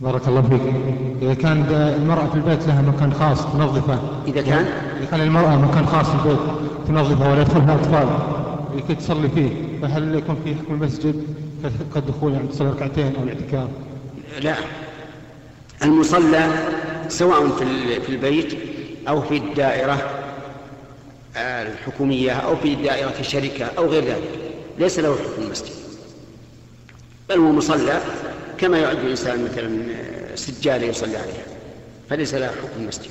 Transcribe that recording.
بارك الله فيك. إذا كان المرأة في البيت لها مكان خاص تنظفه. إذا كان؟ إذا كان المرأة مكان خاص في البيت تنظفه ولا يدخلها أطفال. لكي تصلي فيه. فهل يكون في حكم المسجد؟ كالدخول يعني تصلي ركعتين أو الاعتكاف؟ لا. المصلى سواء في البيت أو في الدائرة الحكومية أو في دائرة الشركة أو غير ذلك. ليس له حكم المسجد. بل هو مصلى. كما يعد الإنسان مثلا سجادة يصلي عليها فليس له حكم المسجد.